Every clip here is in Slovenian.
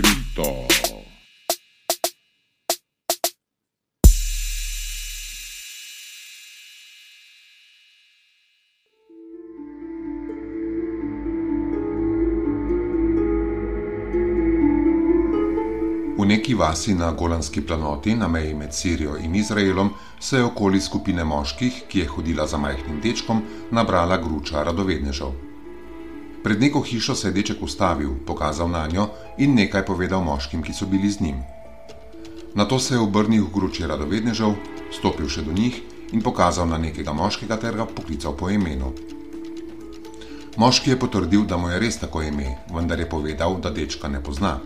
odkrito. V neki vasi na Golanski planoti, na meji med Sirijo in Izraelom, se je okoli skupine moških, ki je hodila za majhnim dečkom, nabrala gruča radovednežev. Pred neko hišo se je deček ustavil, pokazal na njo in nekaj povedal moškim, ki so bili z njim. Na to se je obrnil k gruči radovednežev, stopil še do njih in pokazal na nekega moškega ter ga poklical po imenu. Moški je potrdil, da mu je res tako ime, vendar je povedal, da dečka ne pozna.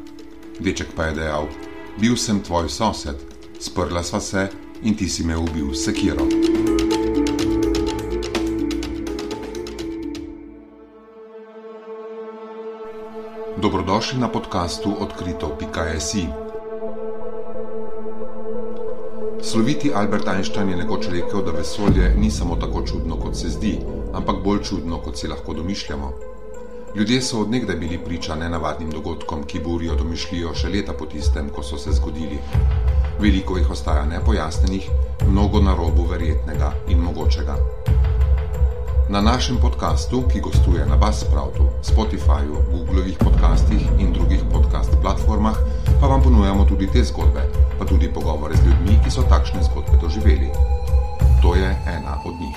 Deček pa je dejal: Bil sem tvoj sosed, sprla sva se in ti si me ubil s sekiro. Dobrodošli na podkastu odkrito.js. Sloviti Albert Einstein je nekoč rekel, da vesolje ni samo tako čudno, kot se zdi, ampak bolj čudno, kot si lahko domišljamo. Ljudje so odnegdaj bili priča nenavadnim dogodkom, ki burijo domišljijo še leta po tistem, ko so se zgodili. Veliko jih ostaja nepojasnenih, mnogo na robu verjetnega in mogočega. Na našem podkastu, ki gostuje na Buzzsproutu, Spotifyju, Googlovih podcastih in drugih podcast platformah, pa vam ponujamo tudi te zgodbe, pa tudi pogovore z ljudmi, ki so takšne zgodbe doživeli. To je ena od njih.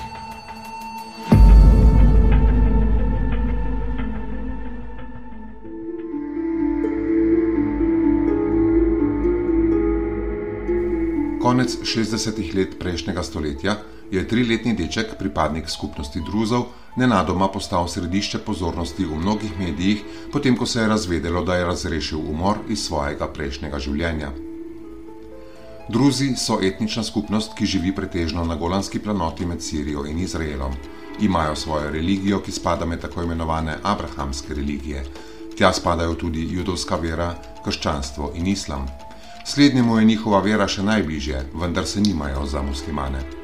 Konec 60-ih let prejšnjega stoletja je triletni deček, pripadnik skupnosti Druzov, nenadoma postal središče pozornosti v mnogih medijih, potem ko se je razvedelo, da je razrešil umor iz svojega prejšnjega življenja. Druzi so etnična skupnost, ki živi pretežno na Golanski planoti med Sirijo in Izraelom. Imajo svojo religijo, ki spada med tako imenovane abrahamske religije. Tja spadajo tudi judovska vera, krščanstvo in islam. Slednjemu je njihova vera še najbližje, vendar se nimajo za muslimane.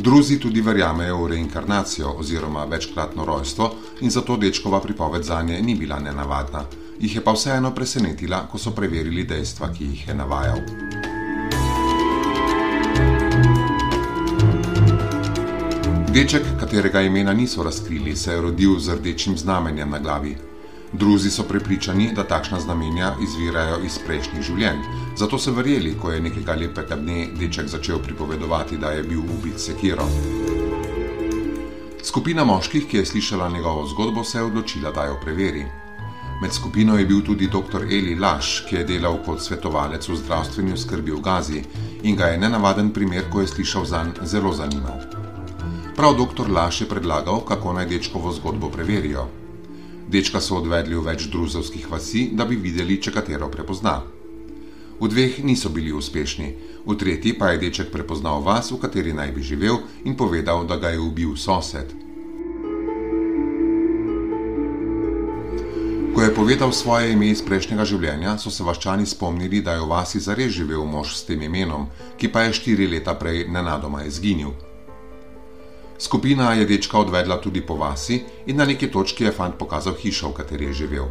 Druzi tudi verjamejo v reinkarnacijo oziroma večkratno rojstvo in zato dečkova pripoved za nje ni bila nenavadna. Jih je pa vseeno presenetila, ko so preverili dejstva, ki jih je navajal. Deček, katerega imena niso razkrili, se je rodil z rdečim znamenjem na glavi. Druzi so prepričani, da takšna znamenja izvirajo iz prejšnjih življenj, zato so verjeli, ko je nekega lepega dne deček začel pripovedovati, da je bil ubit sekiro. Skupina moških, ki je slišala njegovo zgodbo, se je odločila, da jo preveri. Med skupino je bil tudi dr. Eli Laš, ki je delal kot svetovalec v zdravstveni oskrbi v Gazi in ga je nenavaden primer, ko je slišal zanj, zelo zanimal. Prav dr. Laš je predlagal, kako naj dečkovo zgodbo preverijo. Dečka so odvedli v več druzovskih vasi, da bi videli, če katero prepozna. V dveh niso bili uspešni, v tretji pa je deček prepoznal vas, v kateri naj bi živel, in povedal, da ga je ubil sosed. Ko je povedal svoje ime iz prejšnjega življenja, so se vaščani spomnili, da je v vasi zares živel mož s tem imenom, ki pa je štiri leta prej nenadoma izginil. Skupina je dečka odvedla tudi po vasi in na neki točki je fant pokazal hišo, v kateri je živel.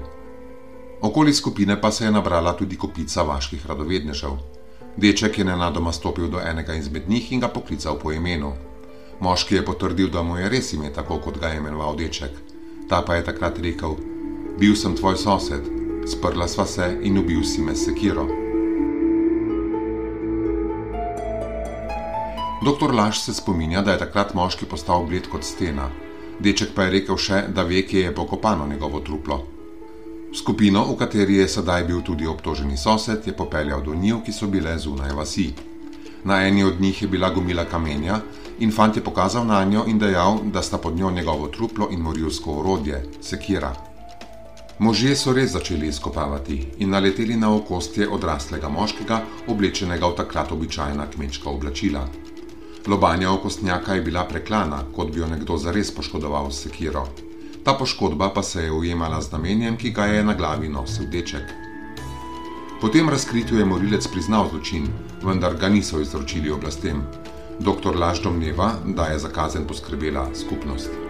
Okoli skupine pa se je nabrala tudi kopica vaških radovednežev. Deček je nenadoma stopil do enega izmed njih in ga poklical po imenu. Moški je potrdil, da mu je res ime tako, kot ga je imenoval deček. Ta pa je takrat rekel: Bil sem tvoj sosed, sprla sva se in ubil si me sekiro. Doktor Laš se spominja, da je takrat moški postal bled kot stena. Deček pa je rekel še, da ve, kje je pokopano njegovo truplo. Skupino, v kateri je sedaj bil tudi obtoženi sosed, je popeljal do njih, ki so bile zunaj vasi. Na eni od njih je bila gomila kamenja in fant je pokazal na njo in dejal, da sta pod njo njegovo truplo in morilsko orodje, sekira. Možje so res začeli izkopavati in naleteli na okostje odraslega moškega, oblečenega v takrat običajna kmečka oblačila. Lobanja okostnjaka je bila preklana, kot bi jo nekdo zares poškodoval s sekiro. Ta poškodba pa se je ujemala z namenjem, ki ga je na glavi nosil deček. Po tem razkritju je morilec priznal zločin, vendar ga niso izročili oblastem. Doktor Laž domneva, da je za kazen poskrbela skupnost.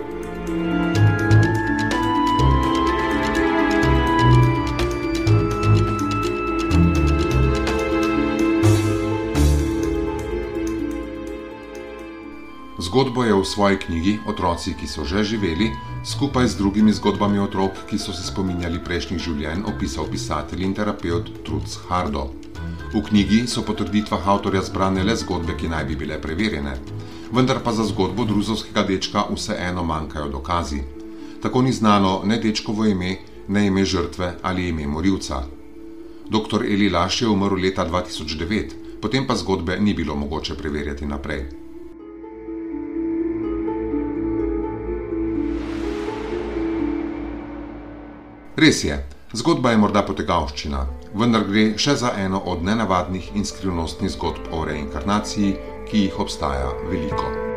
Zgodbo je v svoji knjigi Otroci, ki so že živeli, skupaj z drugimi zgodbami otrok, ki so se spominjali prejšnjih življenj, opisal pisatelj in terapeut Truc Hardo. V knjigi so po trditvah avtorja zbrane le zgodbe, ki naj bi bile preverjene, vendar pa za zgodbo druzovskega dečka vseeno manjkajo dokazi. Tako ni znano ne dečkovo ime, ne ime žrtve ali ime morilca. Dr. Eli Laš je umrl leta 2009, potem pa zgodbe ni bilo mogoče preverjati naprej. Res je, zgodba je morda potegavščina, vendar gre še za eno od nenavadnih in skrivnostnih zgodb o reinkarnaciji, ki jih obstaja veliko.